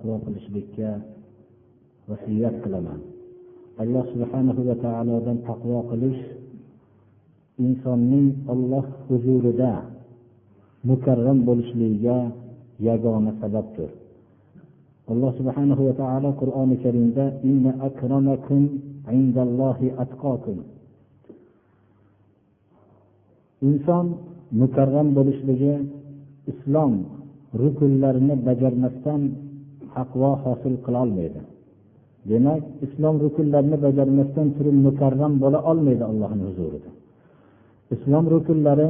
taqvo qilishlikka vasiyat qilaman. Alloh subhanahu va taolodan taqvo qilish insonning olloh huzurida mukarram bo'lishligiga yagona sababdir. Alloh subhanahu va taolo qur'oni karimda inna akramakum indallohi atqokum inson mukarram bo'lishligi islom rukunlarini bajarmasdan taqvo hosil qilolmaydi. Demak islom rukunlarini bajarmasdan turib mukarram bo'la olmaydi allohni huzurida. Islom rukunlari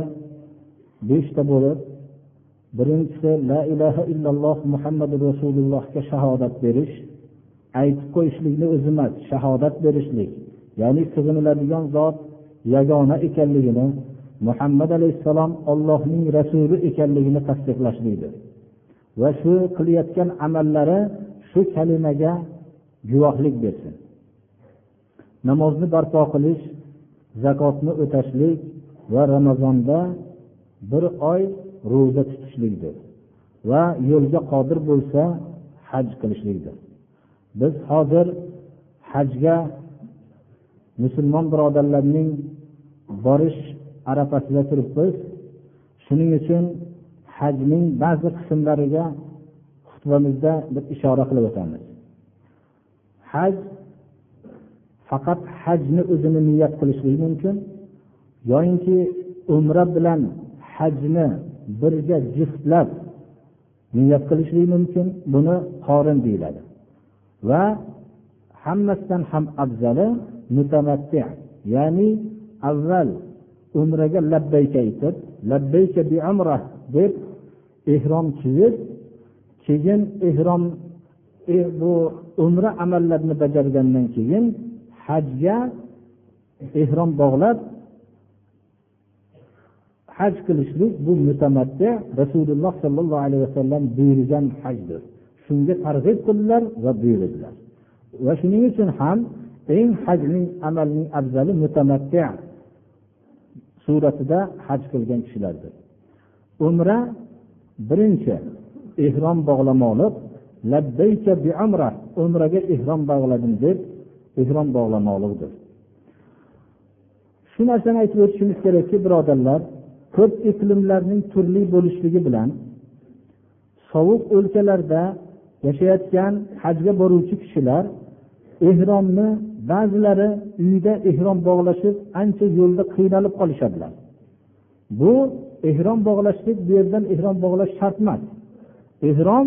beshta bo'lib birinchisi la ilaha illalloh muhammadu rasulullohga shahodat berish aytib qo'yishlikni o'zi emas shahodat berishlik ya'ni sig'iniladigan zot yagona ekanligini muhammad alayhissalom ollohning rasuli ekanligini tasdiqlashlikdir. Va shu qilayotgan amallari shu kalimaga guvohlik bersin. Namozni barpo qilish zakotni o'tashlik va ramazonda bir oy ro'za tutishlikdir va yo'lga qodir bo'lsa haj qilishlikdir. Biz hozir hajga musulmon birodarlarning borish arafasida turibmiz. Shuning uchun hajning ba'zi qismlariga xutbamizda bir ishora qilib o'tamiz. Haj faqat hajni o'zini niyat qilishlik mumkin yoyinki umra bilan hajni birga juftlab niyat qilishlik mumkin buni qorin deyiladi. Va hammasidan ham afzali mutamatti ya'ni avval umraga labbayka aytib labbayka bi umra deb ehrom kiyib keyin ehrom e, bu umra amallarini bajargandan keyin hajga ehrom bog'lab haj qilishlik bu mutamatti rasululloh sollallohu alayhi vasallam buyurgan hajdir. Shunga targ'ib qildilar va buyurdilar. Va shuning uchun ham eng hajning amalning afzali mutamatti suratida haj qilgan kishilardir. Umra birinchi ehrom bog'lamoqlik labbayka bi umraga ehrom bog'ladim deb ehrom bog'lamoqlikdir shu narsani aytib o'tishimiz kerakki birodarlar ko'p iqlimlarning turli bo'lishligi bilan sovuq o'lkalarda yashayotgan hajga boruvchi kishilar ehromni ba'zilari uyda ehrom bog'lashib ancha yo'lda qiynalib qolishadilar. Bu ehrom bog'lashlik bu yerdan ehrom bog'lash shart emas. Ehrom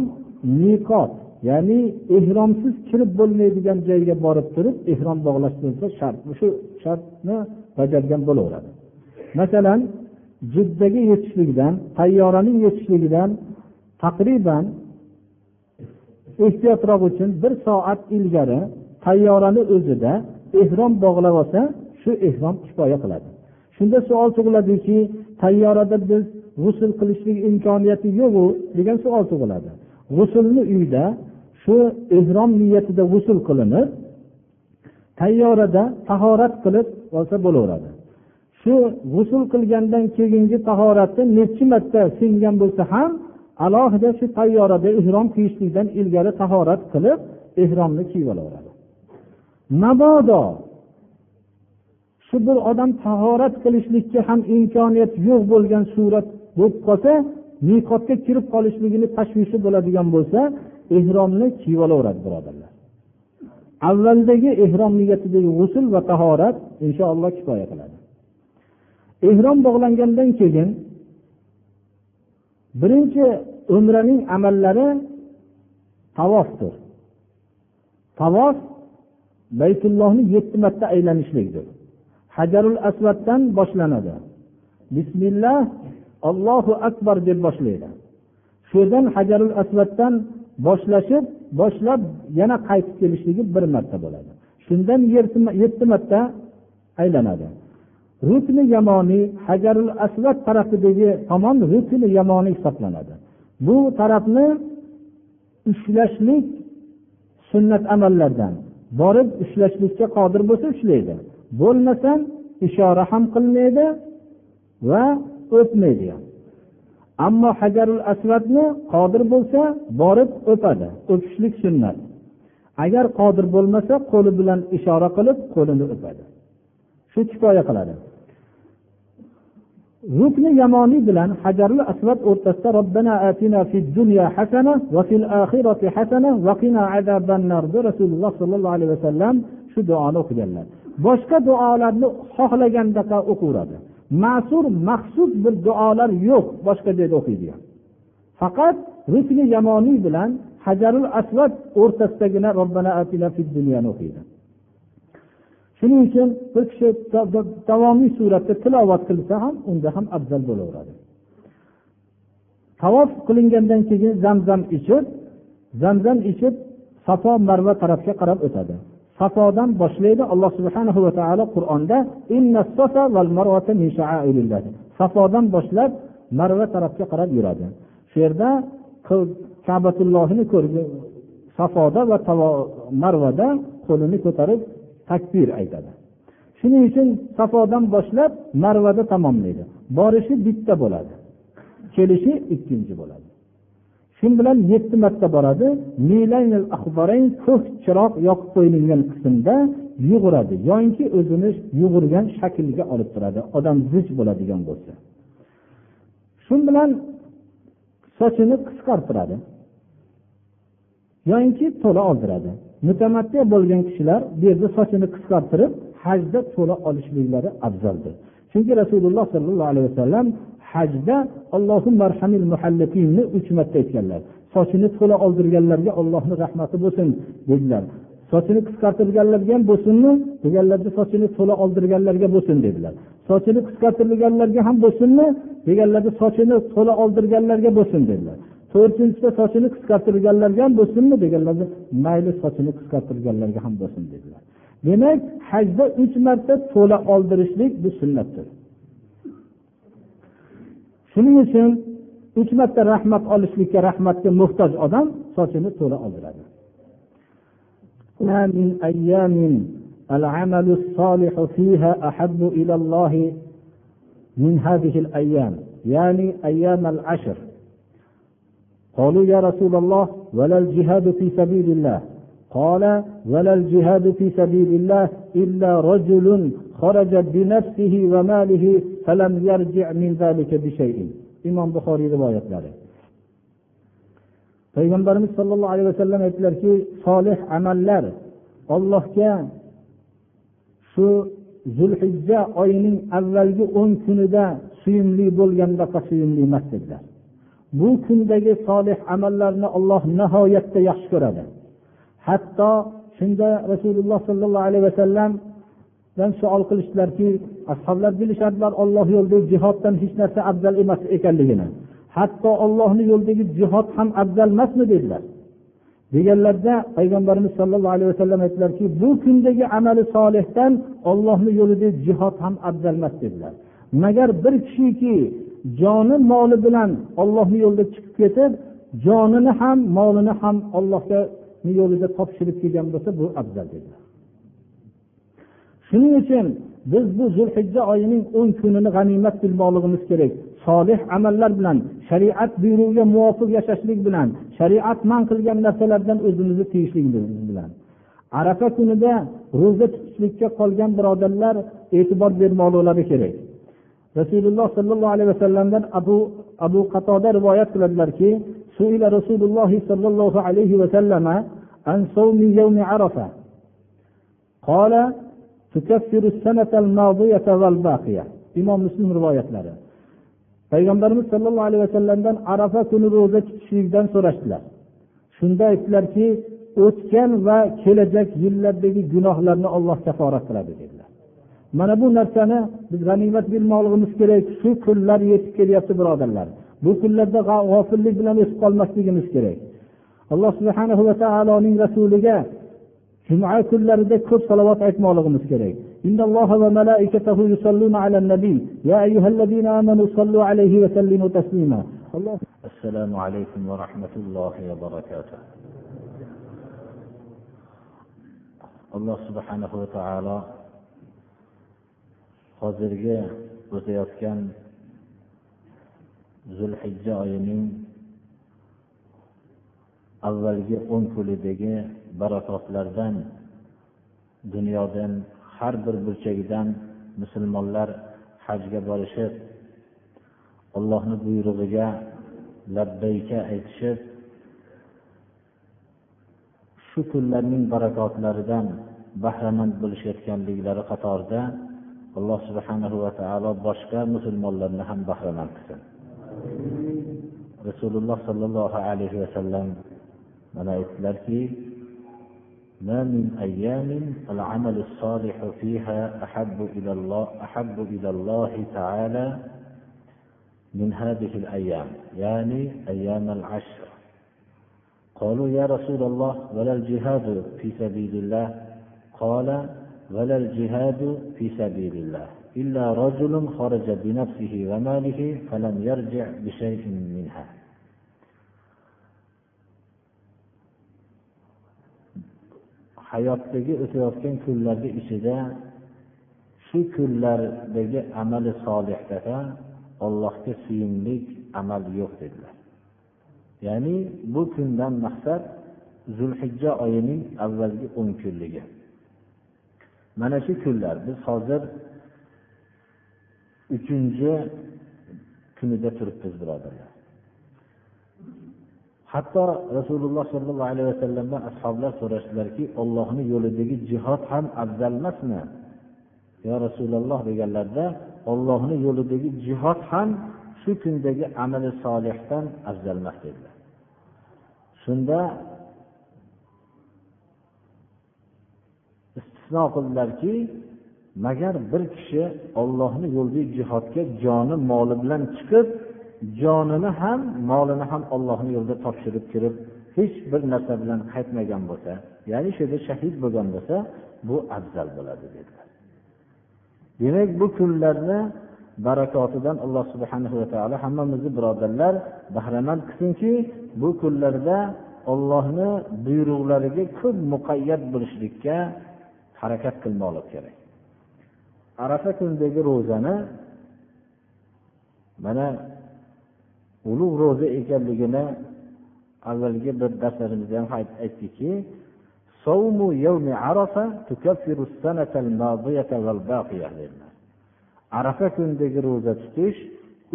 miqot ya'ni ehromsiz kirib bo'lmaydigan joyga borib turib ehrom bog'lash bo'lsa shart shu shartni bajargan bo'laveradi. Masalan jiddaga yetishlikdan tayyoraning yetishligidan taqriban ehtiyotroq uchun bir soat ilgari tayyorani o'zida ehrom bog'lab olsa shu ehrom kifoya qiladi. Shunda savol tug'iladiki tayyorada biz g'usul qilishlik imkoniyati yo'qu degan savol tug'iladi. G'usulni uyda shu ehrom niyatida g'usul qilinib tayyorada tahorat qilib olsa bo'laveradi. Shu g'usul qilgandan keyingi tahorati nechi marta singan bo'lsa ham alohida shu tayyorada ehrom kiyishlikdan ilgari tahorat qilib ehromni kiyib olaveradi. Mabodo shu bir odam tahorat qilishlikka ham imkoniyat yo'q bo'lgan surat bo'lib qolsa miqotga kirib qolishligini tashvishi bo'ladigan bo'lsa ehromni kiyib olaveradi birodarlar. Avvaldagi ehrom niyatidagi g'usul va tahorat inshaalloh kifoya qiladi. Ehrom bog'langandan keyin birinchi umraning amallari tavofdir. Tavof baytullohni yetti marta aylanishlikdir. Hajarul asvaddan boshlanadi. Bismillah allohu akbar deb boshlaydi. Shu yerdan hajarul asvaddan boshlashib boshlab yana qaytib kelishligi bir marta bo'ladi. Shundan yetti marta aylanadi. Rukni yamoniy hajarul asvad tarafidagi tomon rukni yamoniy hisoblanadi. Bu tarafni ushlashlik sunnat amallardan. Borib ushlashlikka qodir bo'lsa ushlaydi. Bo'lmasam ishora ham qilmaydi va o'tmaydi. Ham ammo hajarul asvadni qodir bo'lsa borib o'padi o'pishlik sunnat. Agar qodir bo'lmasa qo'li bilan ishora qilib qo'lini o'padi. Shu kifoya qiladi. Rukni yamoniy bilan hajarul asvad o'rtasida robbana atina fid dunya hasana va fil oxirati hasana va qina azaban nar rasululloh sollallohu alayhi vasallam shu duoni o'qiganlar. Boshqa duolarni xohlagandaqa o'qiveradi ma'sur maxsus bir duolar yo'q boshqa joyda o'qiydigan. Faqat rukni yamoniy bilan hajarul asvad o'rtasidagina robbana atina fid dunyoni o'qiydi. Shuning uchun bir kishi davomiy suratda tilovat qilsa ham unda ham afzal bo'laveradi. Tavof qilingandan keyin zamzam ichib zamzam ichib safo marva tarafga qarab o'tadi. Safodan boshlaydi alloh subhanahu va taolo qur'onda safodan boshlab marva tarafga qarab yuradi. Shu yerda kabatullohni safoda va marvada qo'lini ko'tarib takbir aytadi. Shuning uchun safodan boshlab marvada tamomlaydi. Borishi bitta bo'ladi. Kelishi ikkinchi bo'ladi. Shu bilan yetti marta boradi? Ko'k chiroq yoqib qo'yilgan qismda yuguradi. Yoinki o'zini yugurgan shaklga olib turadi. Odam zich bo'ladigan bo'lsa. Shu bilan sochini qisqartiradi. Yoinki to'la oldiradi. Mutamaddi bo'lgan kishilar bu yerda sochini qisqartirib hajda to'la olishliklari afzaldir. Chunki rasululloh sollallohu alayhi vasallam hajda uch marta aytganlar. Sochini to'la oldirganlarga ollohni rahmati bo'lsin dedilar. Sochini qisqartirganlarga ham bo'lsinmi? Deganlarda sochini to'la oldirganlarga bo'lsin dedilar. Sochini qisqartirganlarga ham bo'lsinmi? Deganlarda sochini to'la oldirganlarga bo'lsin dedilar. To'rtinchisida sochini qisqartirganlarga ham bo'lsinmi? Deganlarda mayli sochini qisqartirganlarga ham bo'lsin dedilar. Demak hajda uch marta to'la oldirishlik bu sunnatdir. Shuning uchun uch marta rahmat olishlikka rahmatga muhtoj odam sochini to'la oldiradi. العمل الصالح فيها أحب إلى الله من هذه الأيام يعني أيام العشر قالوا يا رسول الله ولا الجهاد في سبيل الله قال ولا الجهاد في سبيل الله إلا رجل خرج بنفسه وماله فلم يرجع من ذلك بشيء imom buxoriy rivoyatlari payg'ambarimiz sollallohu alayhi vasallam aytdilarki solih amallar ollohga shu zulhijja oyining avvalgi o'n kunida suyumli bo'lgandaqa suyumli emas dedilar bu kundagi solih amallarni olloh nihoyatda yaxshi ko'radi Hatto shunda rasululloh sollallohu alayhi vasallamdan savol qilishdilarki ashoblar bilishadilar olloh yo'lidagi jihoddan hech narsa afzal emas ekanligini. Hatto ollohni yo'lidagi jihod ham afzal emasmi dedilar. Deganlarda payg'ambarimiz sollallohu alayhi vasallam aytdilarki bu kundagi amali solihdan ollohni yo'lidagi jihod ham afzal emas dedilar. Magar bir kishiki joni moli bilan ollohni yo'lida chiqib ketib jonini ham molini ham ollohga yo'lida topshirib kelgan bo'lsa bu afzal dedilar shuning uchun biz bu zulhijja oyining o'n kunini g'animat bilmoqligimiz kerak. Solih amallar bilan shariat buyrug'iga muvofiq yashashlik bilan shariat man qilgan narsalardan o'zimizni tiyishligimiz bilan. Arafa kunida ro'za tutishlikka qolgan birodarlar e'tibor bermoqliklari kerak. rasululloh sollallohu alayhi vasallamdan abu abu qatoda rivoyat qiladilarki rasululloh sollallohu alayhi vasallam عن صوم يوم عرفة قال تكفر السنة الماضية والباقية إمام مسلم رواية لنا payg'ambarimiz sollallohu alayhi vasallamdan arafa kuni ro'za tutishlikdan so'rashdilar shunda aytdilarki o'tgan va kelajak yillardagi gunohlarni olloh kaforat qiladi dedilar mana bu narsani biz g'animat bilmoqligimiz kerak shu kunlar yetib kelyapti birodarlar bu kunlarda g'ofillik bilan o'tib qolmasligimiz kerak alloh subhana va taoloning rasuliga juma kunlarida ko'p salovat aytmoqligimiz kerak إن الله وملائكته يصلون على النبي يا أيها الذين آمنوا صلوا عليه وسلموا تسليما الله السلام عليكم ورحمة الله وبركاته alloh subhanahu va taolo hozirgi o'tayotgan zulhijja oyining avvalgi o'n kunidagi barakotlardan dunyodan har bir burchagidan musulmonlar hajga borishib allohni buyrug'iga labbayka aytishib shu kunlarning barakotlaridan bahramand bo'lishayotganliklari qatorida alloh subhanahu va taolo boshqa musulmonlarni ham bahramand qilsin rasululloh sollallohu alayhi vasallam mana aytdilarki ما من أيام العمل الصالح فيها أحب إلى الله أحب إلى الله تعالى من هذه الأيام يعني أيام العشر. قالوا يا رسول الله ولا الجهاد في سبيل الله؟ قال ولا الجهاد في سبيل الله إلا رجل خرج بنفسه وماله فلم يرجع بشيء منها hayotdagi o'tayotgan kunlarni ichida shu kunlardagi amali solihdaqa ollohga suyimli amal yo'q dedilar ya'ni bu kundan maqsad zulhijja oyining avvalgi o'n kunligi Mana shu kunlar biz hozir uchinchi kunida turibmiz birodarlar. Hatto rasululloh sollallohu alayhi vasallamdan ashoblar so'rashdilarki ollohni yo'lidagi jihod ham afzal emasmi? Yo rasululloh deganlarida ollohni yo'lidagi jihod ham shu kundagi amali solihdan afzal emas dedilar. Shunda istisno qildilarki magar bir kishi ollohni yo'lida jihodga joni moli bilan chiqib jonini ham molini ham ollohni yo'lida topshirib kirib hech bir narsa bilan qaytmagan bo'lsa ya'ni shu yerda shahid bo'lgan bo'lsa bu afzal bo'ladi dedilar. Demak bu kunlarni barakotidan alloh subhana va taolo hammamizni birodarlar bahramand qilsinki bu kunlarda ollohni buyruqlariga ko'p muqayyat bo'lishlikka harakat qilmoqlik kerak. Arafa kunidagi ro'zani mana ulug' ro'za ekanligini avvalgi bir darslarimizda ham aytdikki arafa kunidagi ro'za tutish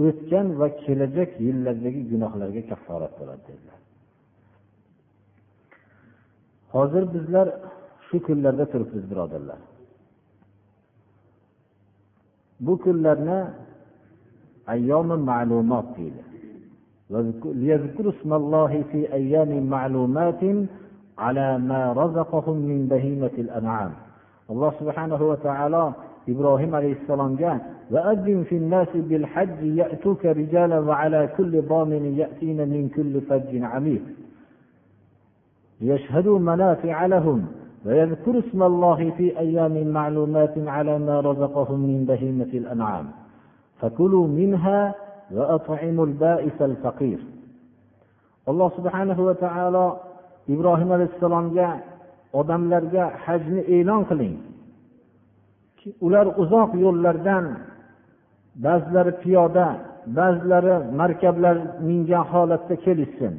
o'tgan va kelajak yillardagi gunohlarga kafforat bo'ladi dedilar. Hozir bizlar shu kunlarda turibmiz birodarlar. Bu kunlarni ayyomi ma'lumot deydi. ليذكروا اسم الله في أيام معلومات على ما رزقهم من بهيمة الأنعام الله سبحانه وتعالى إبراهيم عليه السلام قال وأذن في الناس بالحج يأتوك رجالا وعلى كل ضامن يأتين من كل فج عميق ليشهدوا منافع لهم ويذكروا اسم الله في أيام معلومات على ما رزقهم من بهيمة الأنعام فكلوا منها وأطعموا البائس الفقير alloh subhanahu va taolo ibrohim alayhissalomga odamlarga hajni e'lon qiling ular uzoq yo'llardan ba'zilari piyoda ba'zilari markablar mingan holatda kelishsin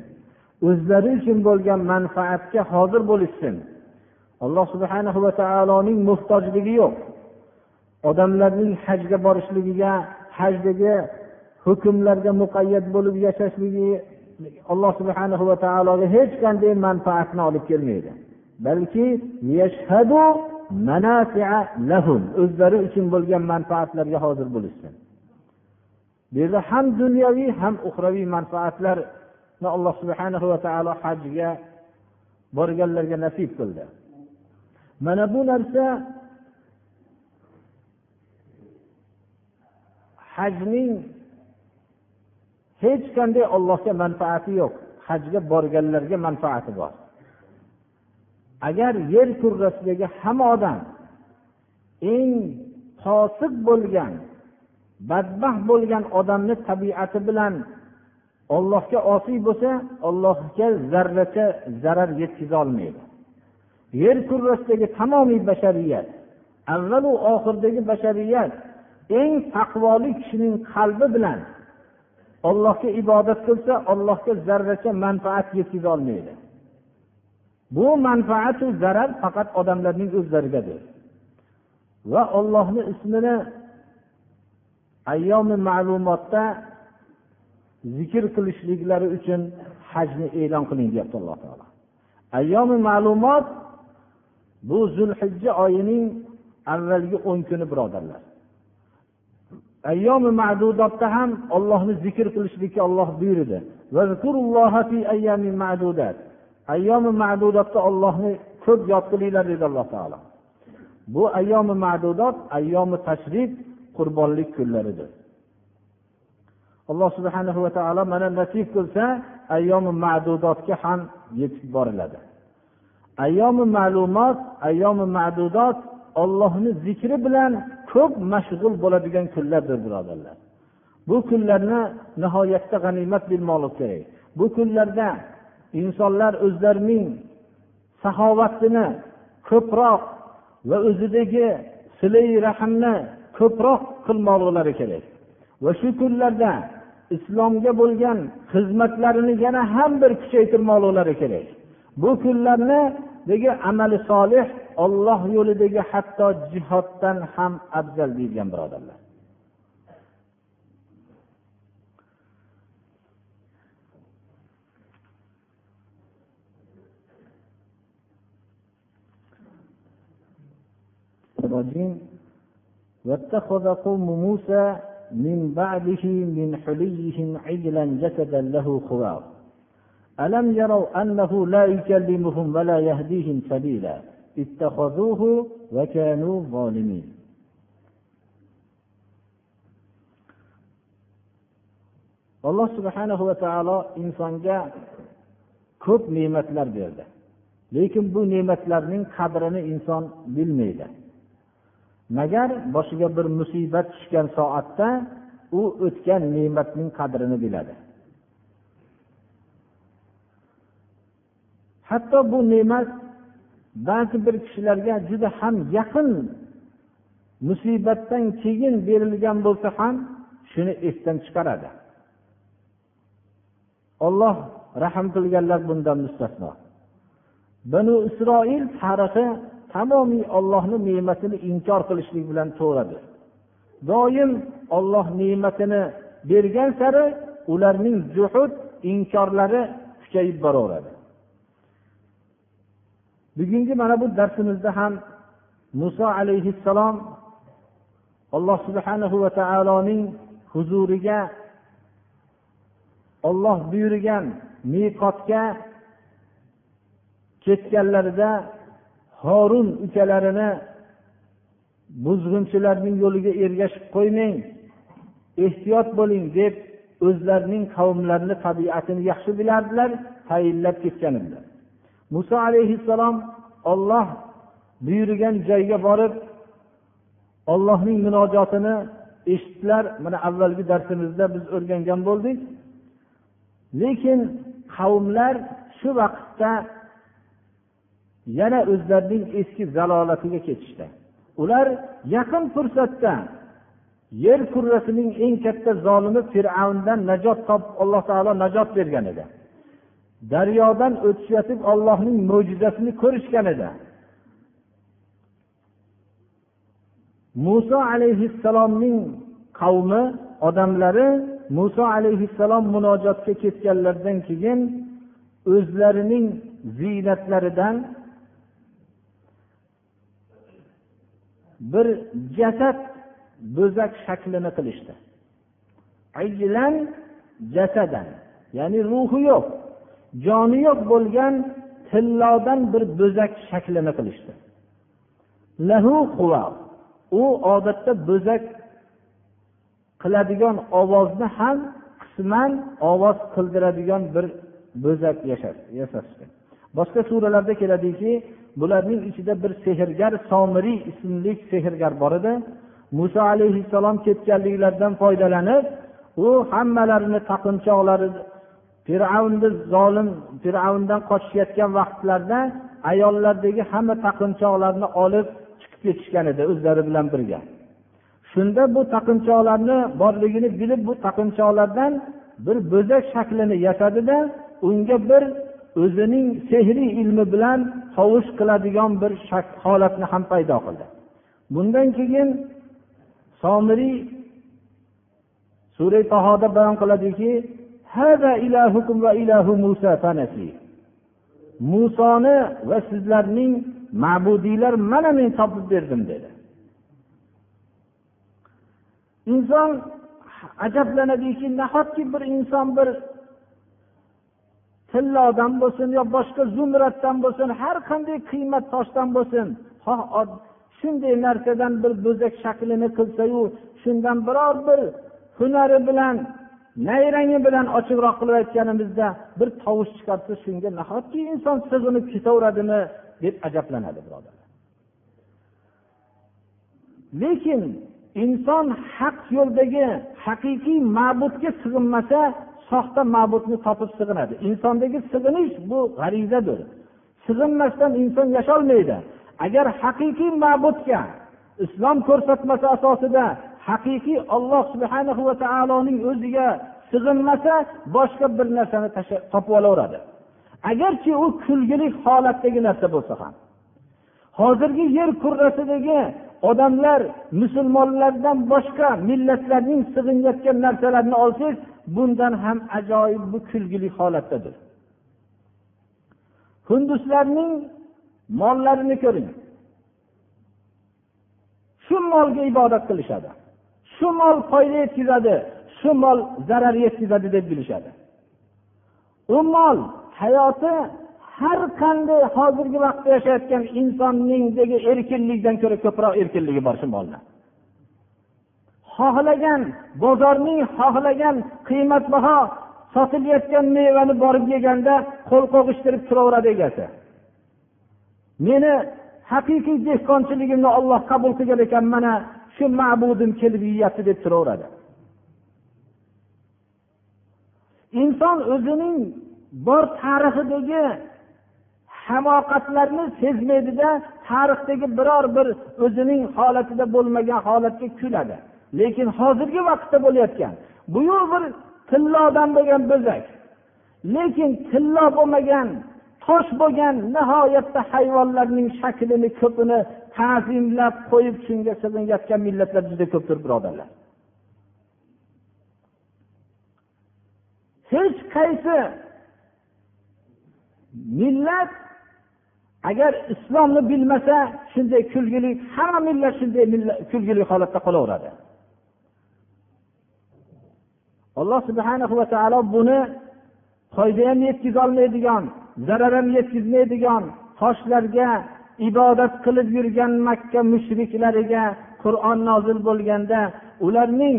o'zlari uchun bo'lgan manfaatga hozir bo'lishsin Alloh subhanahu va taoloning muhtojligi yo'q. Odamlarning hajga borishligiga hajdagi hukmlarga muqayyat bo'lib yashashligi alloh subhanahu va taologa hech qanday manfaatni olib kelmaydi. Balki o'zlari uchun bo'lgan manfaatlarga hozir bo'lishsin. Bu yerda ham dunyoviy ham uxraviy manfaatlarni alloh subhanahu va taolo hajga borganlarga nasib qildi. Mana bu narsa hajning hech qanday ollohga manfaati yo'q. Hajga borganlarga manfaati bor. Agar yer kurrasidagi hamma odam eng fosiq bo'lgan badbaxt bo'lgan odamni tabiati bilan ollohga osiy bo'lsa ollohga zarracha zarar yetkaza olmaydi. Yer kurrasidagi tamomiy bashariyat avvalu oxirdagi bashariyat eng taqvoli kishining qalbi bilan ollohga ibodat qilsa ollohga zarracha manfaat yetkaza olmaydi. Bu manfaatu zarar faqat odamlarning o'zlarigadir. Va ollohni ismini ayyomi ma'lumotda zikr qilishliklari uchun hajni e'lon qiling deyapti alloh taolo. Ayyomi ma'lumot bu zulhijja oyining avvalgi o'n kuni birodarlar. Ayyomi ma'dudotda ham ollohni zikr qilishlikka olloh buyurdi. Ayyomi ma'dudotda ollohni ko'p yod qilinglar dedi alloh taolo. Bu ayyomi ma'dudot ayyomi tashrif qurbonlik kunlaridir. Alloh subhanahu va taolo mana nasib qilsa ayyomi ma'dudotga ham yetib boriladi. Ayyomi ma'lumot ayyomi ma'dudot ollohni zikri bilan ko'p mashg'ul bo'ladigan kunlardir birodarlar. Bu kunlarni nihoyatda g'animat bilmoqlik kerak. Bu kunlarda insonlar o'zlarining saxovatini ko'proq va o'zidagi silai rahmni ko'proq qilmoqlari kerak. Va shu kunlarda islomga bo'lgan xizmatlarini yana ham bir kuchaytirmoqlari kerak. Bu kunlarni kunlarnidagi amali solih olloh yo'lidagi hatto jihoddan ham afzal deyilgan birodarlar واتخذ قوم موسى من بعده من حليهم عجلا جسدا له خوار ألم يروا أنه لا يكلمهم ولا يهديهم سبيلا اتخذوه وكانوا ظالمين alloh subhanahu va taolo insonga ko'p ne'matlar berdi lekin bu ne'matlarning qadrini inson bilmaydi magar boshiga bir musibat tushgan soatda u o'tgan ne'matning qadrini biladi Hatto bu ne'mat ba'zi bir kishilarga juda ham yaqin musibatdan keyin berilgan bo'lsa ham shuni esdan chiqaradi. Olloh rahm qilganlar bundan mustasno. Banu isroil tarixi tamomiy ollohni ne'matini inkor qilishlik bilan to'g'radi. Doim olloh ne'matini bergan sari ularning juhud inkorlari kuchayib boraveradi. Bugungi mana bu darsimizda ham muso alayhissalom alloh subhanahu va taoloning huzuriga olloh buyurgan miqotga ketganlarida horun ukalarini buzg'unchilarning yo'liga ergashib qo'ymang ehtiyot bo'ling deb o'zlarining qavmlarini tabiatini yaxshi bilardilar tayinlab ketgan edilar muso alayhissalom olloh buyurgan joyga borib ollohning munojotini eshitdilar. Mana avvalgi darsimizda biz o'rgangan bo'ldik. Lekin qavmlar shu vaqtda yana o'zlarining eski zalolatiga ketishdi. Ular yaqin fursatda yer kurrasining eng katta zolimi fir'avndan najot topib alloh taolo najot bergan edi. Daryodan o'tishayotib ollohning mo'jizasini ko'rishgan edi muso alayhissalomning qavmi odamlari muso alayhissalom munojotga ketganlaridan keyin o'zlarining ziynatlaridan bir jasad bo'zak shaklini qilishdi. Jasadan ya'ni ruhi yo'q. Joni yo'q bo'lgan tillodan bir bo'zak shaklini qilishdi. Lahu u odatda bo'zak qiladigan ovozni ham qisman ovoz qildiradigan bir bo'zak yasashdi. Boshqa suralarda keladiki bularning ichida bir sehrgar somiriy ismli sehrgar bor edi. Muso alayhissalom ketganliklaridan foydalanib u hammalarini taqinchoqlari fir'avnni zolim fir'avndan qochishayotgan vaqtlarda ayollardagi hamma taqinchoqlarni olib chiqib ketishgan edi o'zlari bilan birga. Shunda bu taqinchoqlarni borligini bilib bu taqinchoqlardan bir bo'zak shaklini yasadida unga bir o'zining sehriy ilmi bilan tovush qiladigan bir holatni ham paydo qildi. Bundan keyin somiriy sura tahoda bayon qiladiki musoni va sizlarning ma'budiylar mana men topib berdim dedi. Inson ajablanadiki nahotki bir inson bir tillodan bo'lsin yo boshqa zumraddan bo'lsin har qanday qiymat toshdan bo'lsin shunday narsadan bir bo'zak shaklini qilsayu shundan biror bir hunari bilan nayrangi bilan ochiqroq qilib aytganimizda bir tovush chiqarsa shunga nahotki inson sig'inib ketaveradimi deb ajablanadi birodarlar. Lekin inson haq yo'ldagi haqiqiy ma'budga sig'inmasa soxta ma'budni topib sig'inadi. Insondagi sig'inish bu g'arizadir sig'inmasdan inson yasholmaydi. Agar haqiqiy ma'budga islom ko'rsatmasi asosida haqiqiy olloh subhana va taoloning o'ziga sig'inmasa boshqa bir narsani topib olaveradi. Agarchi u kulgili holatdagi narsa bo'lsa ham hozirgi yer kurrasidagi odamlar musulmonlardan boshqa millatlarning sig'inayotgan narsalarini olsangiz bundan ham ajoyib bu kulgili holatdadir. Hinduslarning mollarini ko'ring. Shu molga ibodat qilishadi. Shu mol foyda yetkazadi shu mol zarar yetkazadi deb bilishadi. U mol hayoti har qanday hozirgi vaqtda yashayotgan insonningdagi erkinlikdan ko'ra ko'proq erkinligi bor shu molda. Xohlagan bozorning xohlagan qiymatbaho sotilayotgan mevani borib yeganda qo'l qo'g'ishtirib turaveradi egasi. Meni haqiqiy dehqonchiligimni olloh qabul qilgan ekan mana shu ma'budim kelib yeyapti deb turaveradi. Inson o'zining bor tarixidagi hamoqatlarni sezmaydida tarixdagi biror bir o'zining holatida bo'lmagan holatga kuladi. Lekin hozirgi vaqtda bo'layotgan bu bir tillodan bo'lgan bo'zak lekin tillo bo'lmagan tosh bo'lgan nihoyatda hayvonlarning shaklini ko'pini ta'zimlab qo'yib shunga sig'inayotgan millatlar juda ko'pdir birodarlar. Hech qaysi millat agar islomni bilmasa shunday kulgili hamma millat shunday kulgili holatda qolaveradi. Alloh subhana va taolo buni foyda ham yetkazolmaydigan zarar ham yetkazmaydigan toshlarga ibodat qilib yurgan makka mushriklariga qur'on nozil bo'lganda ularning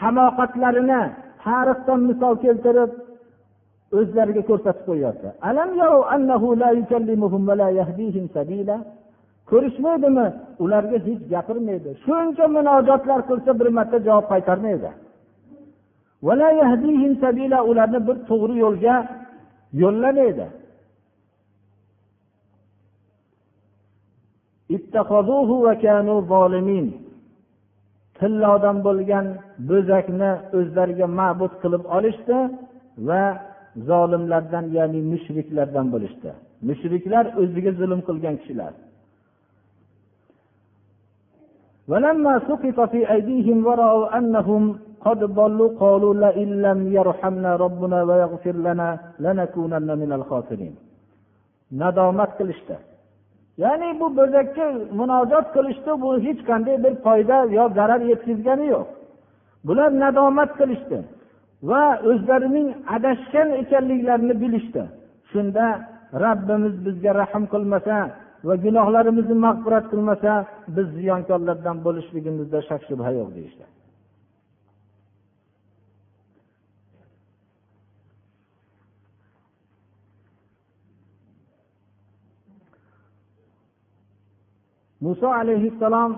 hamoqatlarini tarixdan misol keltirib o'zlariga ko'rsatib qo'yyapti ko'rishmaydimi? Ularga hech gapirmaydi. Shuncha munojotlar qilsa bir marta javob qaytarmaydi. Ularni bir to'g'ri yo'lga yo'llamaydi. tillodan bo'lgan bo'zakni o'zlariga ma'bud qilib olishdi va zolimlardan ya'ni mushriklardan bo'lishdi mushriklar o'ziga zulm qilgan kishilar ولما سقط في أيديهم ورأوا أنهم قد ضلوا قالوا لئن لم يرحمنا ربنا ويغفر لنا لنكونن من الخاسرين nadomat qilishdi Ya'ni bu bo'zakka munojot qilishda bu hech qanday bir foyda yo zarar yetkazgani yo'q. Bular nadomat qilishdi va o'zlarining adashgan ekanliklarini bilishdi. Shunda rabbimiz bizga rahm qilmasa va gunohlarimizni mag'firat qilmasa biz ziyonkorlardan bo'lishligimizda shak shubha yo'q deyishdi. Muso alayhissalom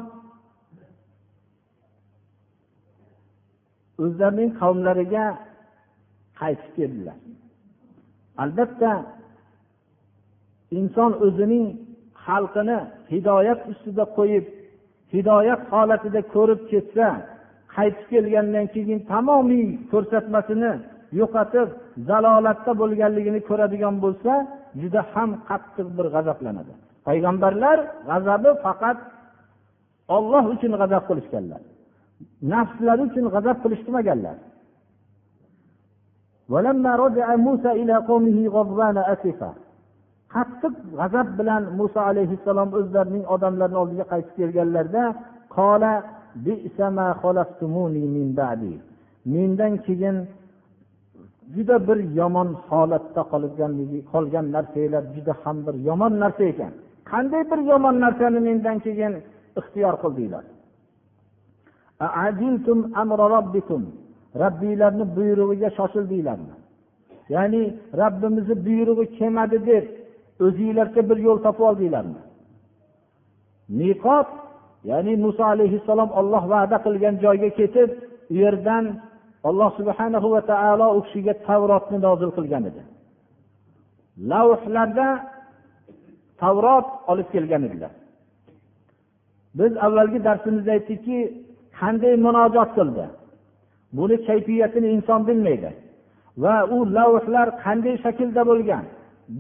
o'zlarining qavmlariga qaytib keldilar. Albatta inson o'zining xalqini hidoyat ustida qo'yib hidoyat holatida ko'rib ketsa qaytib kelgandan keyin tamomiy ko'rsatmasini yo'qotib zalolatda bo'lganligini ko'radigan bo'lsa juda ham qattiq bir g'azablanadi. Payg'ambarlar g'azabi faqat olloh uchun g'azab qilishganlar. Nafslari uchun g'azab qilishmaganlar. Qattiq g'azab bilan muso alayhissalom o'zlarining odamlarini oldiga qaytib kelganlarida mendan keyin juda bir yomon holatda qolganligi qolgan narsanglar juda ham bir yomon narsa ekan. Qanday bir yomon narsani mendan keyin ixtiyor qildinglar? Robbiylarni buyrug'iga shoshildinglarmi? Ya'ni robbimizni buyrug'i kelmadi deb o'zinglarcha bir yo'l topib oldinglarmi? Miqot ya'ni muso alayhissalom olloh va'da qilgan joyga ketib u yerdan alloh subhana va taolo u kishiga tavrotni nozil qilgan edi. Lavhlarda tavrot olib kelgan edilar. Biz avvalgi darsimizda aytdikki qanday munojot qildi? Buni kayfiyatini inson bilmaydi va u lavhlar qanday shaklda bo'lgan?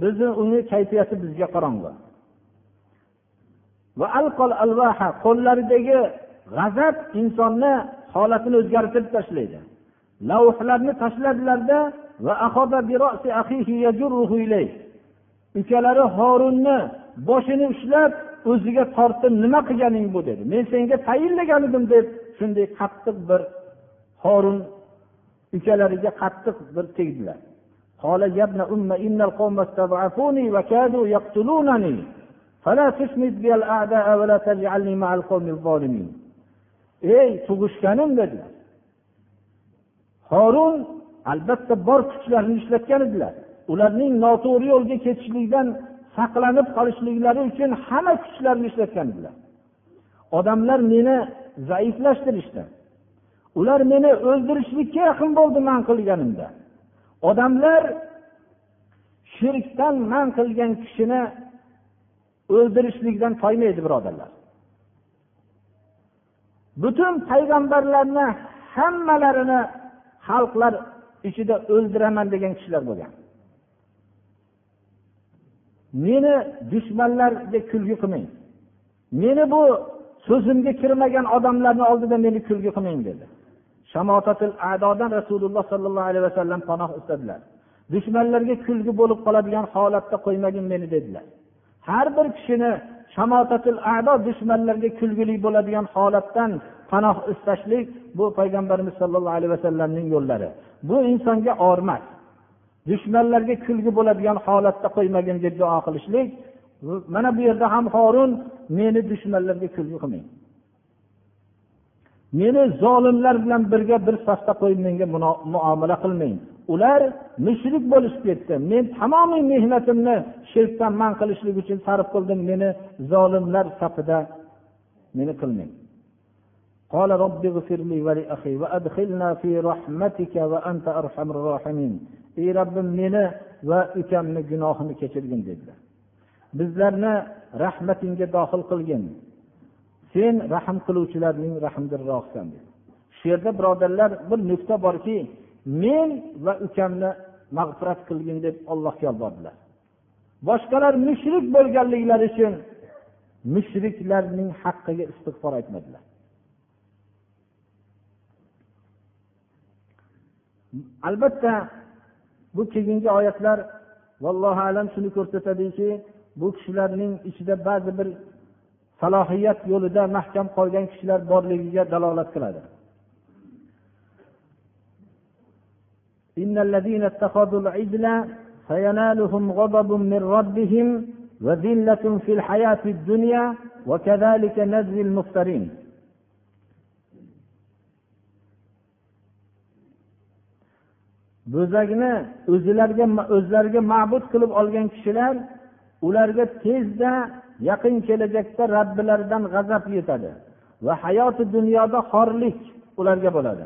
Bizni uni kayfiyati bizga qorong'u va alqol alvaha qo'llaridagi g'azab insonni holatini o'zgartirib tashlaydi. Lavhlarni tashladilarda va ukalari horunni boshini ushlab o'ziga tortib nima qilganing bu dedi men senga tayinlagan edim deb shunday qattiq bir horun ukalariga qattiq bir tegdilar قال يا ابن أم إن القوم استضعفوني وكادوا يقتلونني فلا تشمت بي الأعداء ولا تجعلني مع القوم الظالمين ey tug'ishganim dedilar horun albatta bor kuchlarini ishlatgan edilar Ularning noto'g'ri yo'lga ketishlikdan saqlanib qolishliklari uchun hamma kuchlarini ishlatgan edilar odamlar meni zaiflashtirishdi. Ular meni o'ldirishlikka yaqin bo'ldi man qilganimda. Odamlar shirkdan man qilgan kishini o'ldirishlikdan toymaydi birodarlar. Butun payg'ambarlarni hammalarini xalqlar ichida o'ldiraman degan kishilar bo'lgan. Meni dushmanlarga kulgi qilmang. Meni bu so'zimga kirmagan odamlarni oldida meni kulgi qilmang dedi. Shamotatil adodan rasululloh sollallohu alayhi vasallam panoh istadilar dushmanlarga kulgi bo'lib qoladigan holatda qo'ymagin meni dedilar. Har bir kishini shamotatil ado dushmanlarga kulgili bo'ladigan holatdan panoh istashlik bu payg'ambarimiz sollallohu alayhi vasallamning yo'llari. Bu insonga ormas. Dushmanlarga kulgi bo'ladigan holatda qo'ymagin deb duo qilishlik mana bu yerda ham horun meni dushmanlarga kulgi qilmang. Meni zolimlar bilan birga bir safda qo'yib menga muomala qilmang. Ular mushrik bo'lishib ketdi. Men tamomiy mehnatimni shirkdan man qilishlik uchun sarf qildim. Meni zolimlar safida meni qilmang. قال رب اغفر لي ولأخي وأدخلنا في رحمتك وأنت أرحم الراحمين ey robbim meni va ukamni gunohini kechirgin dedilar bizlarni rahmatingga dohil qilgin sen rahm qiluvchilarning rahmdilroqsan dedi shu yerda birodarlar bir nuqta borki men va ukamni mag'firat qilgin deb allohga yolbordilar boshqalar mushrik bo'lganliklari uchun mushriklarning haqqiga istig'for aytmadilar albatta bu keyingi oyatlar vallohu alam shuni ko'rsatadiki bu kishilarning ichida ba'zi bir salohiyat yo'lida mahkam qolgan kishilar borligiga dalolat qiladi إن الذين اتخذوا العجل فينالهم غضب من ربهم وذلة في الحياة الدنيا وكذلك نجزي المفترين bo'zakni o'zilariga o'zlariga ma'bud qilib olgan kishilar ularga tezda yaqin kelajakda robbilaridan g'azab yetadi va hayoti dunyoda xorlik ularga bo'ladi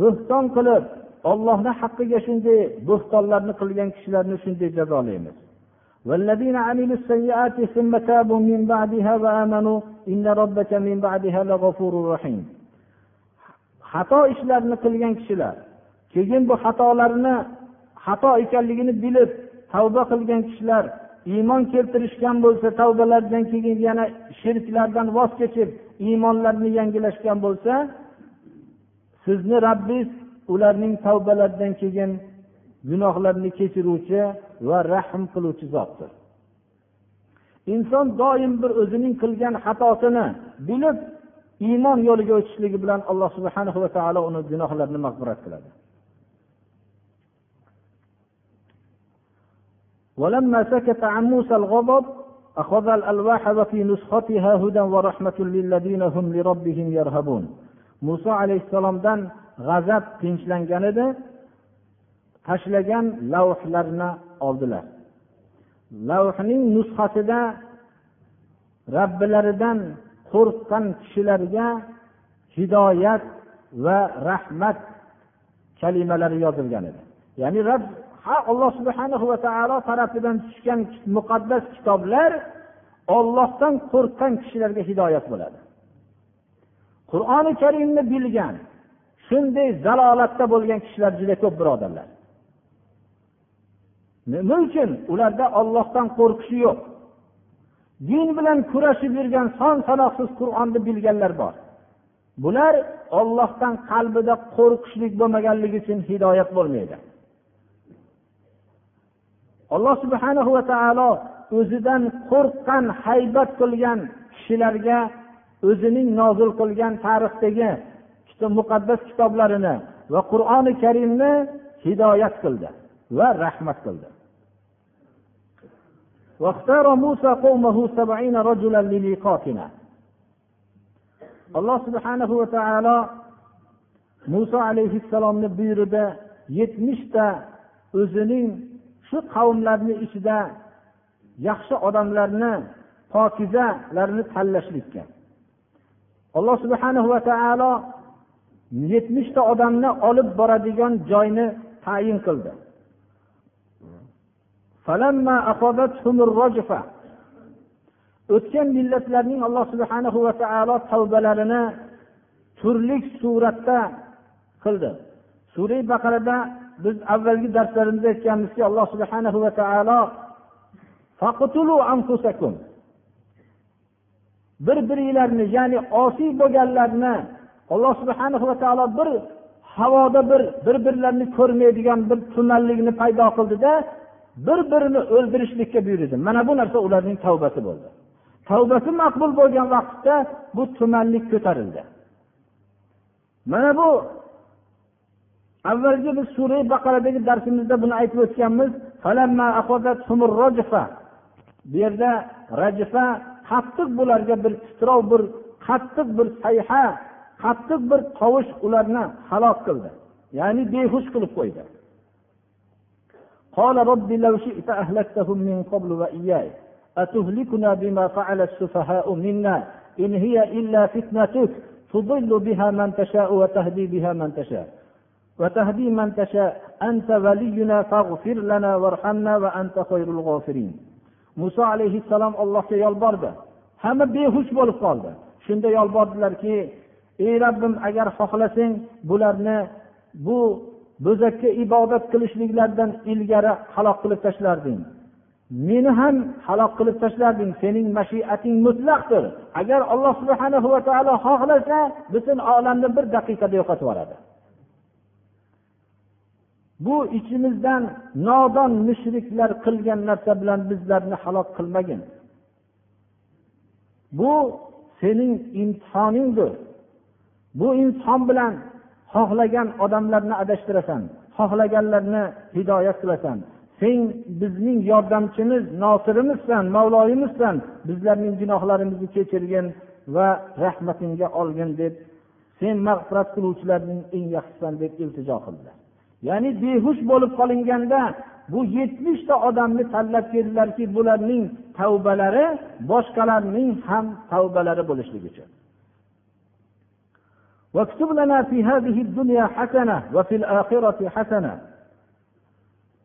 bo'xton qilib ollohni haqqiga shunday bo'xtonlarni qilgan kishilarni shunday jazolaymiz والذين عملوا السيئات ثم تابوا من بعدها وآمنوا إن ربك من بعدها لغفور رحيم xato ishlarni qilgan kishilar keyin bu xatolarni xato ekanligini bilib tavba qilgan kishilar iymon keltirishgan bo'lsa tavbalaridan keyin yana shirklardan voz kechib iymonlarini yangilashgan bo'lsa sizni rabbingiz ularning tavbalaridan keyin gunohlarni kechiruvchi va rahm qiluvchi zotdir. Inson doim bir o'zining qilgan xatosini bilib iymon yo'liga o'tishligi bilan alloh subhana va taolo uni gunohlarini mag'firat qiladi ولما سكت عن موسى الغضب أخذ الألواح وفي نسختها هدى ورحمة للذين هم لربهم يرهبون muso alayhissalomdan g'azab tinchlangan edi tashlagan lavhlarni oldilar lavhning nusxasida robbilaridan qo'rqqan kishilarga hidoyat va rahmat kalimalari yozilgan edi. Ya'ni rab alloh subhana va taolo tarafidan tushgan muqaddas kitoblar ollohdan qo'rqqan kishilarga hidoyat bo'ladi. Qur'oni karimni bilgan shunday zalolatda bo'lgan kishilar juda ko'p birodarlar. Nima uchun? Ularda ollohdan qo'rqishi yo'q. Din bilan kurashib yurgan son sanoqsiz qur'onni bilganlar bor. Bular ollohdan qalbida qo'rqishlik bo'lmaganligi uchun hidoyat bo'lmaydi. Alloh subhana va taolo o'zidan qo'rqqan haybat qilgan kishilarga o'zining nozil qilgan tarixdagi muqaddas kitoblarini va qur'oni karimni hidoyat qildi va rahmat qildi. Alloh subhanahu va taolo muso alayhissalomni buyrug'ida yetmishta o'zining shu qavmlarni ichida yaxshi odamlarni pokizalarni tanlashlikka alloh subhanahu va taolo yetmishta odamni olib boradigan joyni tayin qildi o'tgan millatlarning alloh subhana va taolo tavbalarini turli suratda qildi. Sura baqarada biz avvalgi darslarimizda aytganmizki alloh subhana va taolo bir biringlarni ya'ni osiy bo'lganlarni alloh subhana va taolo bir havoda bir bir birlarini ko'rmaydigan bir tumanlikni paydo qildida bir birini o'ldirishlikka buyurdi. Mana bu narsa ularning tavbasi bo'ldi. Tavbasi maqbul bo'lgan vaqtda bu tumanlik ko'tarildi. Mana bu avvalgi biz sura baqaradagi darsimizda buni aytib o'tganmiz. Bu yerda rajifa qattiq bularga bir titrov bir qattiq bir sayha qattiq bir tovush ularni halok qildi. Ya'ni behush qilib qo'ydi. قال رب لو شئت أهلكتهم من قبل وإياي أتهلكنا بما فعل السفهاء منا إن هي إلا فتنتك تضل بها من تشاء وتهدي بها من تشاء وتهدي من تشاء أنت ولينا فاغفر لنا وارحمنا وأنت خير الغافرين muso alayhissalom allohga yolbordi hamma behush bo'lib qoldi shunda yolbordilarki ey robbim agar xohlasang bularni bu bo'zakka ibodat qilishliklaridan ilgari halok qilib tashlarding. Meni ham halok qilib tashlarding. Sening mashiating mutlaqdir. Agar alloh subhana va taolo xohlasa butun olamni bir daqiqada yo'qotib yuboradi bu ichimizdan nodon mushriklar qilgan narsa bilan bizlarni halok qilmagin. Bu sening imtihoningdir. Bu imtihon bilan xohlagan odamlarni adashtirasan xohlaganlarni hidoyat qilasan. Sen bizning yordamchimiz nosirimizsan mavloyimizsan. Bizlarning gunohlarimizni kechirgin va rahmatingga olgin deb sen mag'firat qiluvchilarning eng yaxshisisan deb iltijo qildilar ya'ni behush bo'lib qolinganda bu yetmishta odamni tanlab keldilarki bularning tavbalari boshqalarning ham tavbalari bo'lishligi uchun. واكتب لنا في هذه الدنيا حسنة وفي الآخرة حسنة.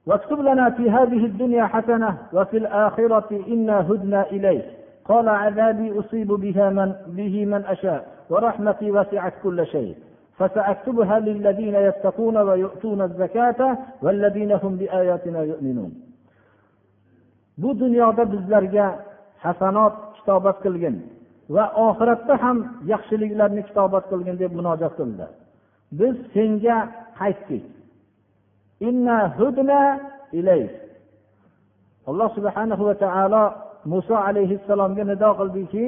واكتب لنا في هذه الدنيا حسنة وفي الآخرة إنا هدنا إليك. قال عذابي أصيب بها من به من أشاء ورحمتي وسعت كل شيء. فسأكتبها للذين يتقون ويؤتون الزكاة والذين هم بآياتنا يؤمنون. Bu dunyoda bizlarga hasanot kitobat qilgin. Va oxiratda ham yaxshiliklarni kitobat qilgin deb munojat qildi biz senga qaytdik. Alloh subhanahu va taolo muso alayhissalomga nido qildiki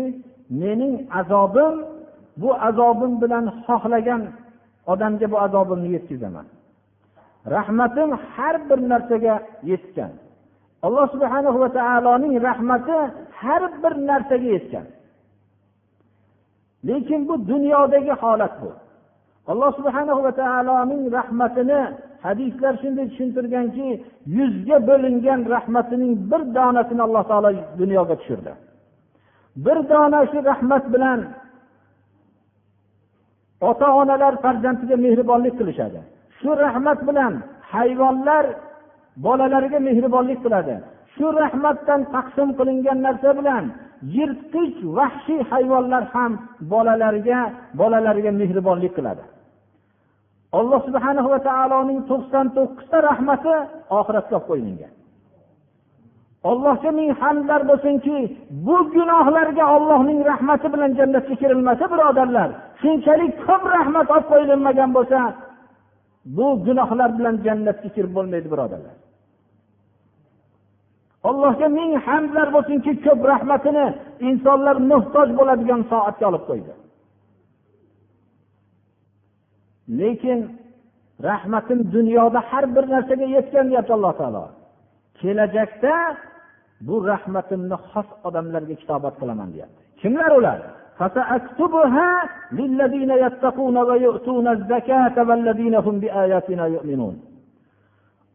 mening azobim bu azobim bilan xohlagan odamga bu azobimni yetkazaman. Rahmatim har bir narsaga yetgan. Alloh subhana va taoloning rahmati har bir narsaga yetgan. Lekin bu dunyodagi holat bu. Alloh subhana va taoloning rahmatini hadislar shunday tushuntirganki yuzga bo'lingan rahmatining bir donasini alloh taolo dunyoga tushirdi. Bir dona shu rahmat bilan ota onalar farzandiga mehribonlik qilishadi. Shu rahmat bilan hayvonlar bolalariga mehribonlik qiladi. Shu rahmatdan taqsim qilingan narsa bilan yirtqich vahshiy hayvonlar ham bolalarga bolalariga mehribonlik qiladi. Alloh subhana va taoloning to'qson to'qqizta rahmati oxiratga olib qo'yilgan. Allohga ming hamdlar bo'lsinki bu gunohlarga ollohning rahmati bilan jannatga kirilmasa birodarlar shunchalik ko'p rahmat olib qo'yilmagan bo'lsa bu gunohlar bilan jannatga kirib bo'lmaydi birodarlar. Allohga ming hamdlar bo'lsinki ko'p rahmatini insonlar muhtoj bo'ladigan soatga olib qo'ydi. Lekin rahmatim dunyoda har bir narsaga yetgan deyapti alloh taolo. Kelajakda bu rahmatimni xos odamlarga kitobat qilaman deyapti. Kimlar ular?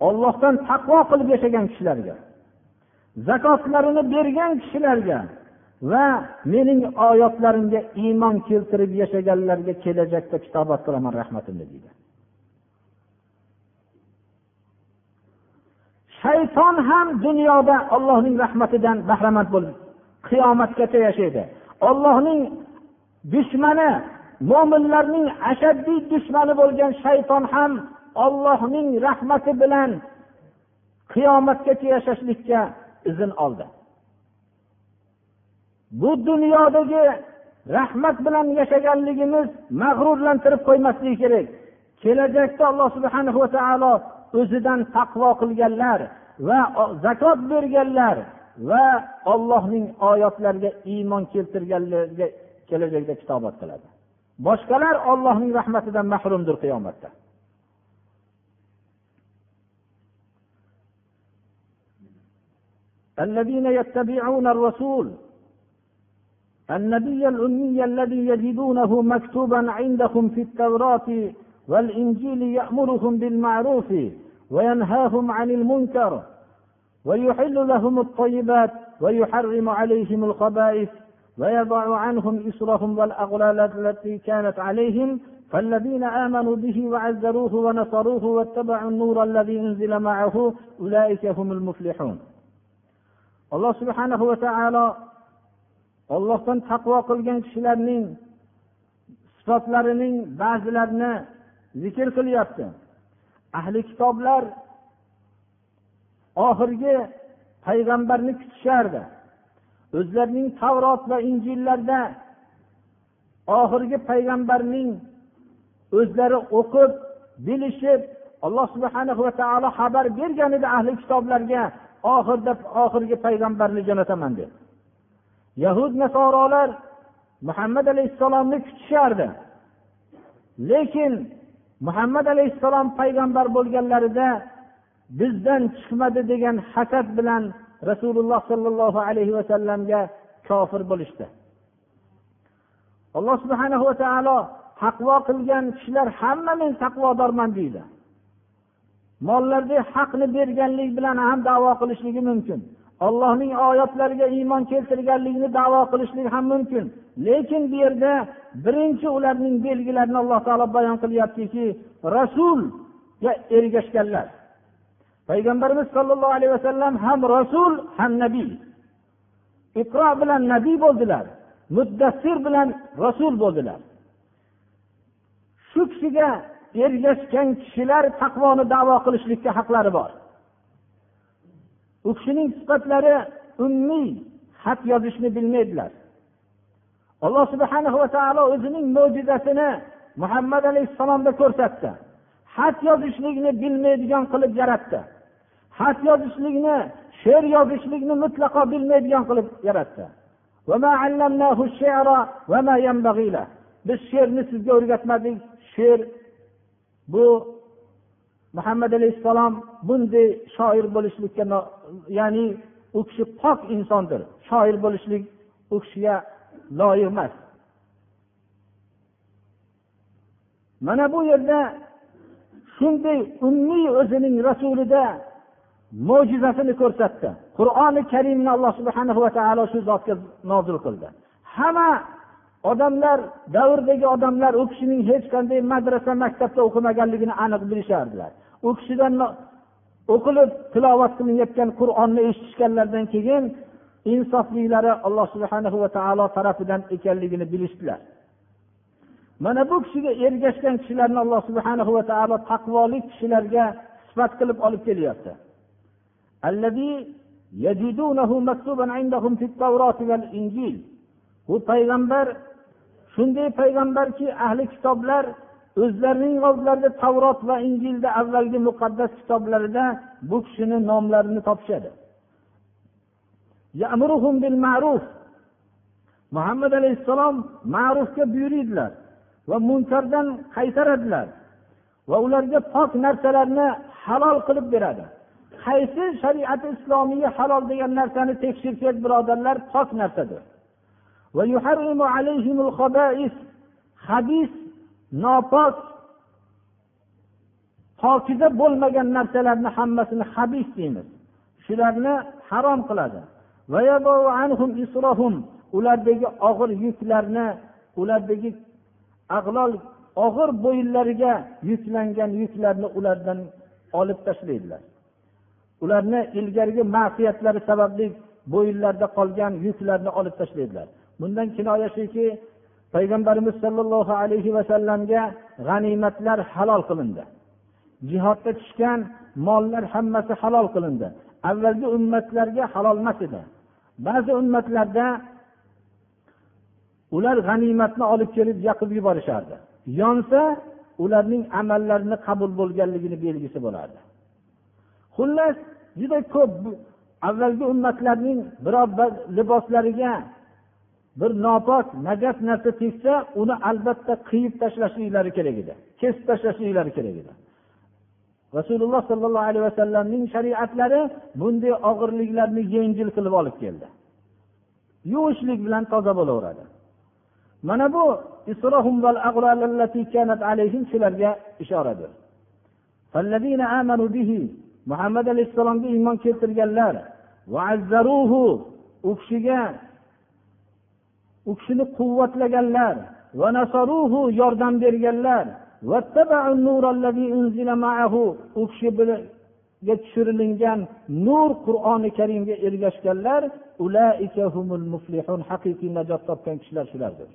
Ollohdan taqvo qilib yashagan kishilarga zakotlarini bergan kishilarga va mening oyatlarimga iymon keltirib yashaganlarga kelajakda kitobat qilaman rahmatimni deydi. Shayton ham dunyoda ollohning rahmatidan bahramand bo'lib qiyomatgacha yashaydi. Ollohning dushmani mo'minlarning ashaddiy dushmani bo'lgan shayton ham ollohning rahmati bilan qiyomatgacha yashashlikka izn oldi. Bu dunyodagi rahmat bilan yashaganligimiz mag'rurlantirib qo'ymasligi kerak. Kelajakda alloh subhana va taolo o'zidan taqvo qilganlar va zakot berganlar va ollohning oyatlariga iymon keltirganlarga kelajakda kitobat qiladi. Boshqalar ollohning rahmatidan mahrumdir qiyomatda. الذين يتبعون الرسول. النبي الأمي الذي يجدونه مكتوبا عندهم في التوراة والإنجيل يأمرهم بالمعروف وينهاهم عن المنكر ويحل لهم الطيبات ويحرم عليهم الخبائث ويضع عنهم إصرهم والأغلال التي كانت عليهم. فالذين آمنوا به وعزروه ونصروه واتبعوا النور الذي أنزل معه أولئك هم المفلحون. Alloh subhanahu va taolo ollohdan taqvo qilgan kishilarning sifatlarining ba'zilarini zikr qilyapti. Ahli kitoblar oxirgi payg'ambarni kutishardi. O'zlarining tavrot va injillarda oxirgi payg'ambarning o'zlari o'qib bilishib alloh subhana va taolo xabar bergan edi ahli kitoblarga. Oxirida oxirgi payg'ambarni jo'nataman deb yahud nasorolar muhammad alayhissalomni kutishardi. Lekin muhammad alayhissalom payg'ambar bo'lganlarida bizdan chiqmadi degan hasad bilan rasululloh sollallohu alayhi vasallamga kofir bo'lishdi. Alloh subhana va taolo taqvo qilgan kishilar hamma men taqvodorman deydi. Mollarda haqni berganlik bilan ham davo qilishligi mumkin. Allohning oyatlariga iymon keltirganlikni davo qilishlik ham mumkin. Lekin bu yerda birinchi ularning belgilarini alloh taolo bayon qilyaptiki rasulga ergashganlar. Payg'ambarimiz sollallohu alayhi vasallam ham rasul ham nabiy iqro bilan nabiy bo'ldilar muddassir bilan rasul bo'ldilar. Shu kishiga ergashgan kishilar taqvoni davo qilishlikka haqlari bor. U kishining sifatlari ummiy xat yozishni bilmaydilar. Alloh subhana va taolo o'zining mo'jizasini muhammad alayhissalomda ko'rsatdi. Xat yozishlikni bilmaydigan qilib yaratdi. Xat yozishlikni she'r yozishlikni mutlaqo bilmaydigan qilib yaratdi. Biz she'rni sizga o'rgatmadik she'r bu muhammad alayhissalom bunday shoir bo'lishlikka ya'ni u kishi pok insondir. Shoir bo'lishlik u kishiga loyiq emas. Mana bu yerda shunday ummiy o'zining rasulida mo'jizasini ko'rsatdi. Qur'oni karimni alloh subhana va taolo shu zotga nozil qildi. Hamma odamlar davrdagi odamlar u kishining hech qanday madrasa maktabda o'qimaganligini aniq bilishardilar. U kishidan o'qilib tilovat qilinayotgan qur'onni eshitishganlaridan keyin insoflilari alloh subhana va taolo tarafidan ekanligini bilishdilar. Mana bu kishiga ergashgan kishilarni alloh subhana va taolo taqvolik kishilarga sifat qilib olib kelyapti. Bu payg'ambar shunday payg'ambarki ahli kitoblar o'zlarining oldlarida tavrot va injilda avvalgi muqaddas kitoblarida bu kishini nomlarini topishadi. Muhammad alayhissalom ma'rufga buyuriydilar va munkardan qaytaradilar va ularga pok narsalarni halol qilib beradi. Qaysi shariati islomiy halol degan narsani tekshirsak birodarlar pok narsadir. Habis nopok pokiza bo'lmagan narsalarni hammasini habis deymiz. Shularni harom qiladi. ulardagi og'ir yuklarni ulardagi ag'lol og'ir bo'yinlariga yuklangan yuklarni ulardan olib tashlaydilar. Ularni ilgarigi ma'siyatlari sababli bo'yinlarida qolgan yuklarni olib tashlaydilar. Bundan kinoya shuki payg'ambarimiz sollallohu alayhi vasallamga g'animatlar halol qilindi. Jihodda tushgan mollar hammasi halol qilindi. Avvalgi ummatlarga halol emas edi. Ba'zi ummatlarda ular g'animatni olib kelib yoqib yuborishardi. Yonsa ularning amallarini qabul bo'lganligini belgisi bo'lardi. Xullas juda ko'p avvalgi ummatlarning biror bir liboslariga bir nopok najas narsa tegsa uni albatta qiyib tashlashliklari kerak edi. Kesib tashlashliklari kerak edi. Rasululloh sollallohu alayhi vasallamning shariatlari bunday og'irliklarni yengil qilib olib keldi. Yuvishlik bilan toza bo'laveradi. Mana bu shularga ishoradir. Muhammad alayhissalomga iymon keltirganlar u kishiga u kishini quvvatlaganlar va nasaruhu yordam berganlar. U kishi bilanga tushirilingan nur qur'oni karimga ergashganlar haqiqiy najot topgan kishilar shulardir.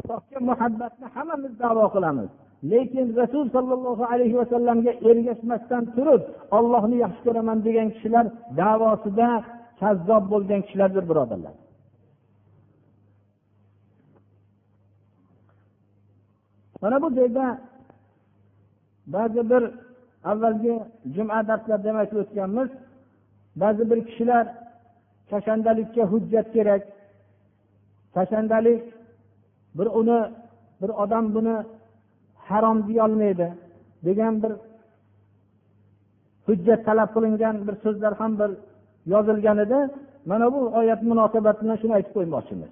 Allohga muhabbatni hammamiz davo qilamiz. Lekin rasul sollallohu alayhi vasallamga ergashmasdan turib ollohni yaxshi ko'raman degan kishilar davosida kazzob bo'lgan kishilardir birodarlar. Mana bu joyda ba'zi bir avvalgi juma darslarida ham aytib o'tganmiz. Ba'zi bir kishilar kashandalikka hujjat kerak. Kashandalik bir uni bir odam buni harom deyolmaydi degan bir hujjat talab qilingan bir so'zlar ham bir yozilganida mana bu oyat munosabati bilan shuni aytib qo'ymoqchimiz.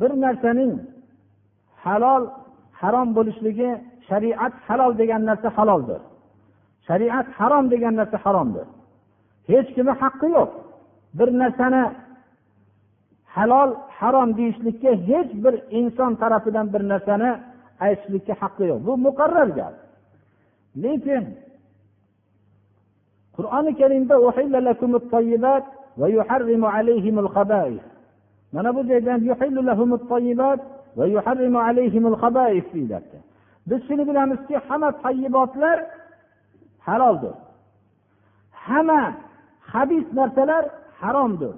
Bir narsaning halol harom bo'lishligi shariat halol degan narsa haloldir. Shariat harom degan narsa haromdir. Hech kimni haqqi yo'q. Bir narsani halol harom deyishlikka hech bir inson tarafidan bir narsani aytishlikka haqqi yo'q. Bu muqarrar gap. Lekin qur'oni karimda mana bu joyda biz shuni bilamizki hamma tayyibotlar haloldir hamma habis narsalar haromdir.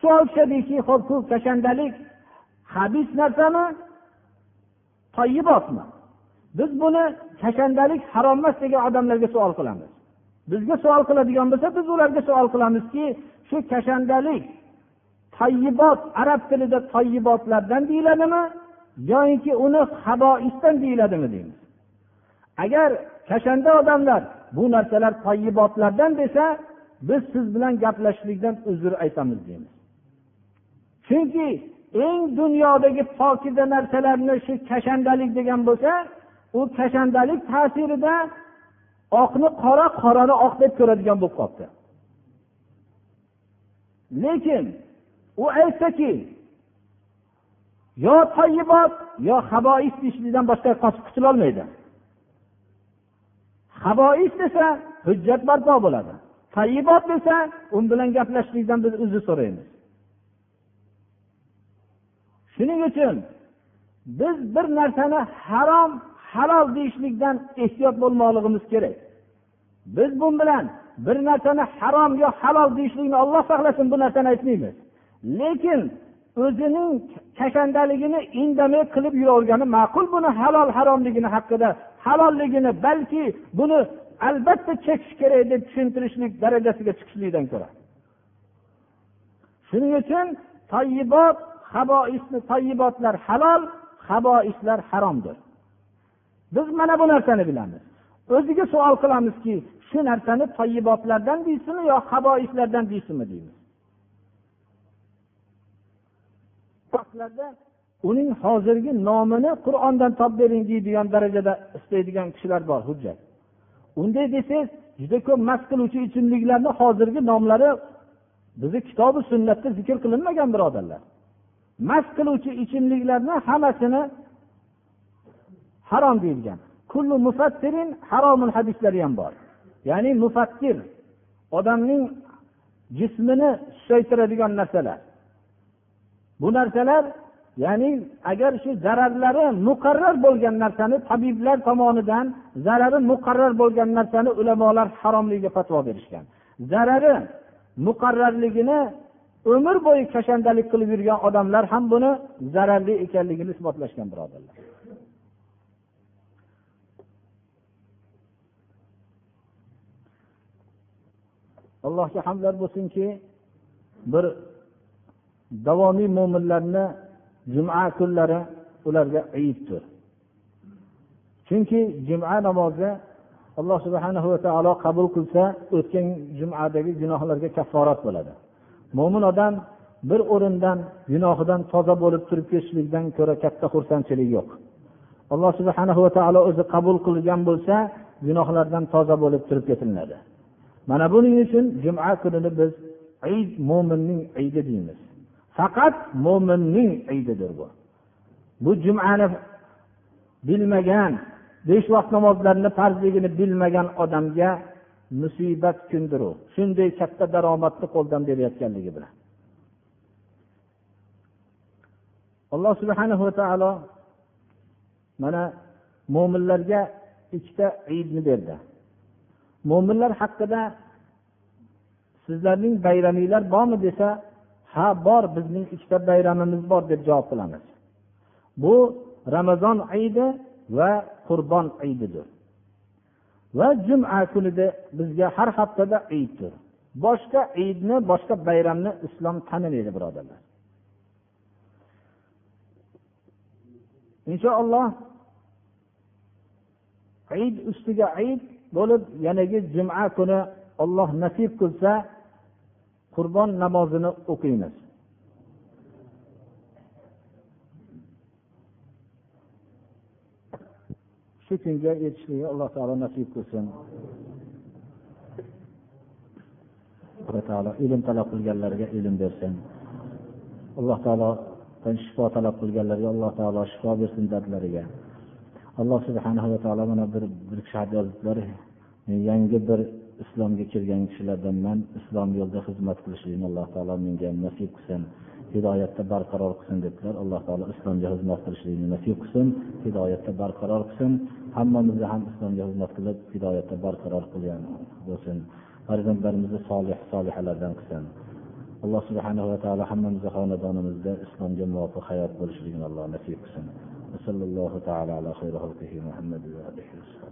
Savol tushadiki ho'p bu kashandalik habis narsami toyibotmi biz buni kashandalik harom emas degan odamlarga savol qilamiz. Bizga savol qiladigan bo'lsa biz ularga savol qilamizki shu kashandalik tayyibot arab tilida tayyibotlardan deyiladimi yoinki uni haboisdan deyiladimi deymiz. Agar kashanda odamlar bu narsalar tayyibotlardan desa biz siz bilan gaplashishlikdan uzr aytamiz deymiz. Chunki eng dunyodagi pokiza narsalarni shu kashandalik degan bo'lsa u kashandalik ta'sirida oqni qora qorani oq deb ko'radigan bo'lib qolibdi. Lekin u aytsaki yo toyibot yo habois deyishlikdan boshqa qochib qutulolmaydi. Habois desa hujjat barpo bo'ladi. Toyibot desa u bilan gaplashishlikdan biz uzr so'raymiz. Shuning uchun biz bir narsani harom halol deyishlikdan ehtiyot bo'lmoqligimiz kerak. Biz bu bilan bir narsani harom yo halol deyishlikni olloh saqlasin bu narsani aytmaymiz. Lekin o'zining kashandaligini indamay qilib yuravergani ma'qul buni halol haromligini haqida halolligini balki buni albatta chekish kerak deb tushuntirishlik darajasiga chiqishlikdan ko'ra. Shuning uchun toyibot haboisni toyibotlar halol haboislar haromdir. Biz mana bu narsani bilamiz. O'ziga savol qilamizki shu narsani toyibotlardan deysizmi yo haboislardan deysizmi deymiz? Uning hozirgi nomini qur'ondan topib bering deydigan darajada istaydigan kishilar bor hujjat. Unday desangiz juda ko'p mast qiluvchi ichimliklarni hozirgi nomlari bizni kitobi sunnatda zikr qilinmagan birodarlar. Mast qiluvchi ichimliklarni hammasini harom deyilgan. Kullu mufattirin haromul hadislari ham bor. Ya'ni mufattir odamning jismini susaytiradigan narsalar. Bu narsalar ya'ni agar shu zararlari muqarrar bo'lgan narsani tabiblar tomonidan zarari muqarrar bo'lgan narsani ulamolar haromligiga fatvo berishgan. Zarari muqarrarligini umr bo'yi kashandalik qilib yurgan odamlar ham buni zararli ekanligini isbotlashgan birodarlar. Allohga hamdlar bo'lsinki bir davomiy mo'minlarni juma kunlari ularga iiddir chunki juma namozi alloh subhana va taolo qabul qilsa o'tgan jumadagi gunohlarga kafforat bo'ladi. Mo'min odam bir o'rindan gunohidan toza bo'lib turib ketishlikdan ko'ra katta xursandchilik yo'q. Alloh subhana va taolo o'zi qabul qilgan bo'lsa gunohlardan toza bo'lib turib ketilinadi mana buning uchun juma kunini biz id mo'minning idi deymiz. Faqat mo'minning ididir bu. Bu jumani bilmagan besh vaqt namozlarni farzligini bilmagan odamga musibat kundir u. Shunday katta daromadni qo'ldan berayotganligi bilan. Alloh subhana va taolo mana mo'minlarga ikkita idni berdi. Mo'minlar haqida sizlarning bayraminglar bormi desa ha bor bizning ikkita bayramimiz bor deb javob qilamiz. Bu ramazon idi va qurbon ididir va juma kunida bizga har haftada iddir boshqa idni boshqa bayramni islom tanimaydi birodarlar. Inshaalloh id ustiga id bo'lib yanagi juma kuni olloh nasib qilsa qurbon namozini o'qiymiz. Shu kunga yetishlikni alloh taolo nasib qilsin. Alloh taolo ilm talab qilganlarga ilm bersin. Alloh taolo shifo talab qilganlarga alloh taolo shifo bersin dardlariga alloh subhanahu va taolo mana bir bir kishi xat yozibdilar yangi bir islomga kirgan kishilardanman islom yo'lida xizmat qilishlikni alloh taolo menga nasib qilsin hidoyatda barqaror qilsin debdilar. Alloh taolo islomga xizmat qilishlikni nasib qilsin hidoyatda barqaror qilsin. Hammamizni ham islomga xizmat qilib hidoyatda barqaror qilgan bo'lsin. Farzandlarimizni solih solihalardan qilsin. Alloh subhanava taolo hammamizni xonadonimizda islomga muvofiq hayot bo'lishligini alloh nasib qilsin. وصلى الله تعالى على خير خلقه محمد وآله وصحبه